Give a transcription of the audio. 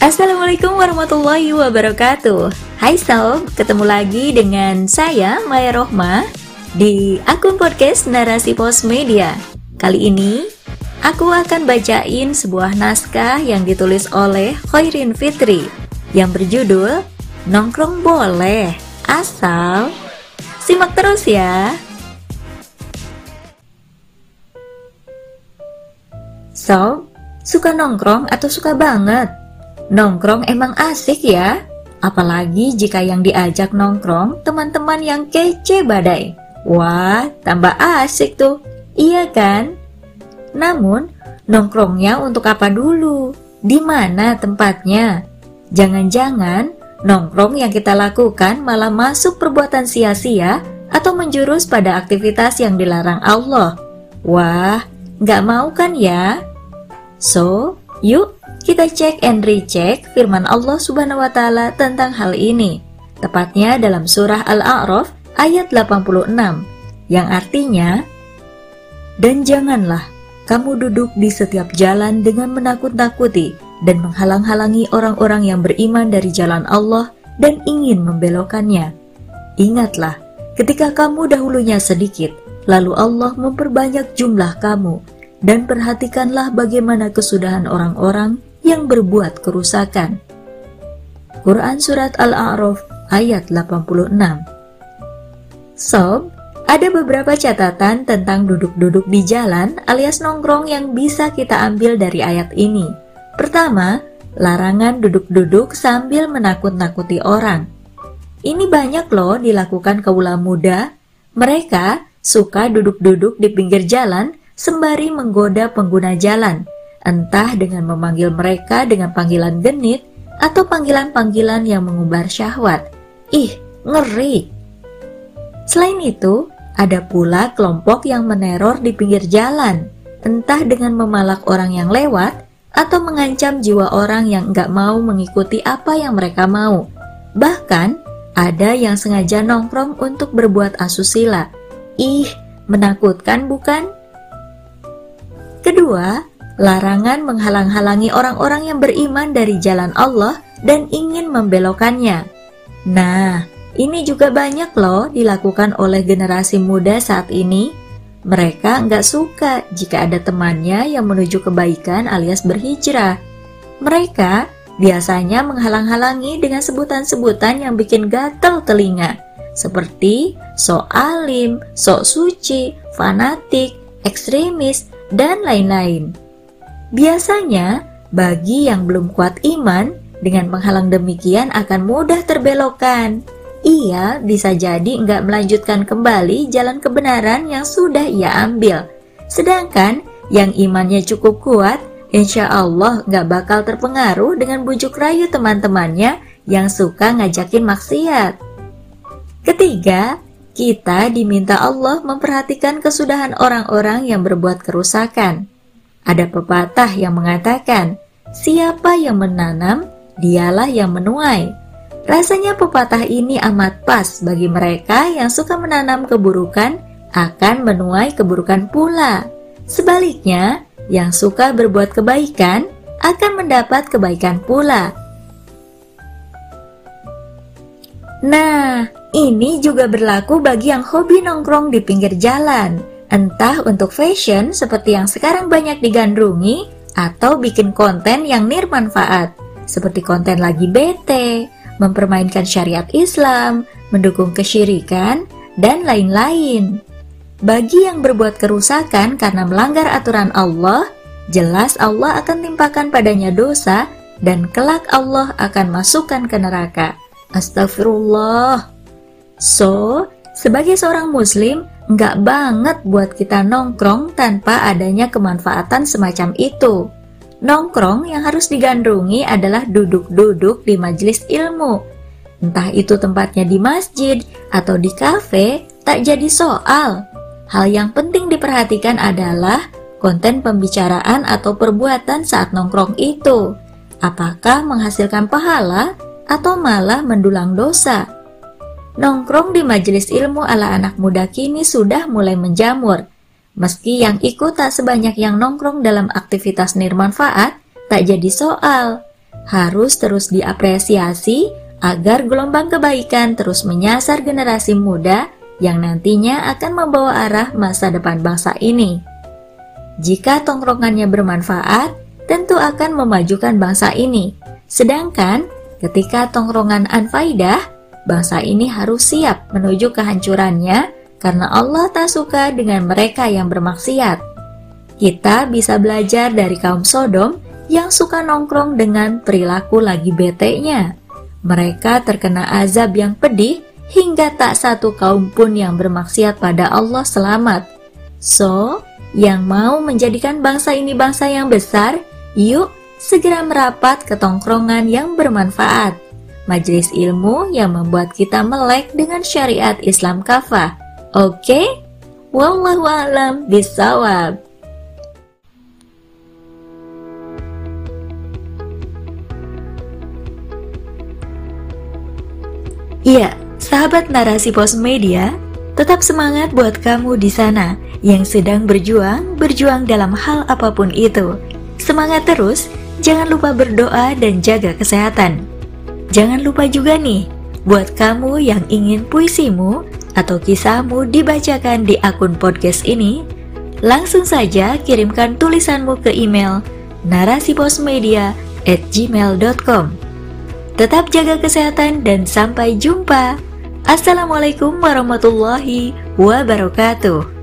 Assalamualaikum warahmatullahi wabarakatuh. Hai Sob, ketemu lagi dengan saya Maya Rohma Di akun podcast Narasi Pos Media. Kali ini, aku akan bacain sebuah naskah yang ditulis oleh Khairin Fitri Yang berjudul Nongkrong Boleh, Asal Simak terus ya. So, suka nongkrong atau suka banget? Nongkrong emang asik ya, apalagi jika yang diajak nongkrong teman-teman yang kece badai. Wah, tambah asik tuh, iya kan? Namun, nongkrongnya untuk apa dulu? Di mana tempatnya? Jangan-jangan nongkrong yang kita lakukan malah masuk perbuatan sia-sia atau menjurus pada aktivitas yang dilarang Allah. Wah, nggak mau kan ya? So, yuk kita cek and recheck firman Allah Subhanahu wa taala tentang hal ini. Tepatnya dalam surah Al-A'raf ayat 86 yang artinya Dan janganlah kamu duduk di setiap jalan dengan menakut-nakuti dan menghalang-halangi orang-orang yang beriman dari jalan Allah dan ingin membelokkannya. Ingatlah, ketika kamu dahulunya sedikit, lalu Allah memperbanyak jumlah kamu, dan perhatikanlah bagaimana kesudahan orang-orang yang berbuat kerusakan. Quran Surat Al-A'raf ayat 86 Sob, ada beberapa catatan tentang duduk-duduk di jalan alias nongkrong yang bisa kita ambil dari ayat ini. Pertama, larangan duduk-duduk sambil menakut-nakuti orang. Ini banyak loh dilakukan kaula muda. Mereka suka duduk-duduk di pinggir jalan sembari menggoda pengguna jalan entah dengan memanggil mereka dengan panggilan genit atau panggilan-panggilan yang mengumbar syahwat. Ih, ngeri! Selain itu, ada pula kelompok yang meneror di pinggir jalan, entah dengan memalak orang yang lewat atau mengancam jiwa orang yang nggak mau mengikuti apa yang mereka mau. Bahkan, ada yang sengaja nongkrong untuk berbuat asusila. Ih, menakutkan bukan? Kedua, larangan menghalang-halangi orang-orang yang beriman dari jalan Allah dan ingin membelokkannya. Nah, ini juga banyak loh dilakukan oleh generasi muda saat ini. Mereka nggak suka jika ada temannya yang menuju kebaikan alias berhijrah. Mereka biasanya menghalang-halangi dengan sebutan-sebutan yang bikin gatel telinga, seperti sok alim, sok suci, fanatik, ekstremis, dan lain-lain. Biasanya, bagi yang belum kuat iman, dengan menghalang demikian akan mudah terbelokkan. Ia bisa jadi nggak melanjutkan kembali jalan kebenaran yang sudah ia ambil. Sedangkan yang imannya cukup kuat, insya Allah nggak bakal terpengaruh dengan bujuk rayu teman-temannya yang suka ngajakin maksiat. Ketiga, kita diminta Allah memperhatikan kesudahan orang-orang yang berbuat kerusakan. Ada pepatah yang mengatakan, siapa yang menanam, dialah yang menuai. Rasanya pepatah ini amat pas bagi mereka yang suka menanam keburukan akan menuai keburukan pula. Sebaliknya, yang suka berbuat kebaikan akan mendapat kebaikan pula. Nah, ini juga berlaku bagi yang hobi nongkrong di pinggir jalan. Entah untuk fashion seperti yang sekarang banyak digandrungi atau bikin konten yang nirmanfaat seperti konten lagi bete, mempermainkan syariat Islam, mendukung kesyirikan, dan lain-lain. Bagi yang berbuat kerusakan karena melanggar aturan Allah, jelas Allah akan timpakan padanya dosa dan kelak Allah akan masukkan ke neraka. Astagfirullah. So, sebagai seorang muslim, nggak banget buat kita nongkrong tanpa adanya kemanfaatan semacam itu. Nongkrong yang harus digandrungi adalah duduk-duduk di majelis ilmu. Entah itu tempatnya di masjid atau di kafe, tak jadi soal. Hal yang penting diperhatikan adalah konten pembicaraan atau perbuatan saat nongkrong itu. Apakah menghasilkan pahala atau malah mendulang dosa? Nongkrong di majelis ilmu ala anak muda kini sudah mulai menjamur. Meski yang ikut tak sebanyak yang nongkrong dalam aktivitas nirmanfaat, tak jadi soal. harus terus diapresiasi agar gelombang kebaikan terus menyasar generasi muda yang nantinya akan membawa arah masa depan bangsa ini. Jika tongkrongannya bermanfaat, tentu akan memajukan bangsa ini. Sedangkan ketika tongkrongan anfaidah, bangsa ini harus siap menuju kehancurannya karena Allah tak suka dengan mereka yang bermaksiat. Kita bisa belajar dari kaum Sodom yang suka nongkrong dengan perilaku lagi bete-nya. Mereka terkena azab yang pedih hingga tak satu kaum pun yang bermaksiat pada Allah selamat. So, yang mau menjadikan bangsa ini bangsa yang besar, yuk segera merapat ke tongkrongan yang bermanfaat. Majelis ilmu yang membuat kita melek dengan syariat Islam kafah. Oke? Wallahu a'lam bisawab. Iya, sahabat narasi pos media, tetap semangat buat kamu di sana yang sedang berjuang, berjuang dalam hal apa pun itu. Semangat terus, jangan lupa berdoa dan jaga kesehatan. Jangan lupa juga nih, buat kamu yang ingin puisimu atau kisahmu dibacakan di akun podcast ini, langsung saja kirimkan tulisanmu ke email narasiposmedia at gmail.com. Tetap jaga kesehatan dan sampai jumpa. Assalamualaikum warahmatullahi wabarakatuh.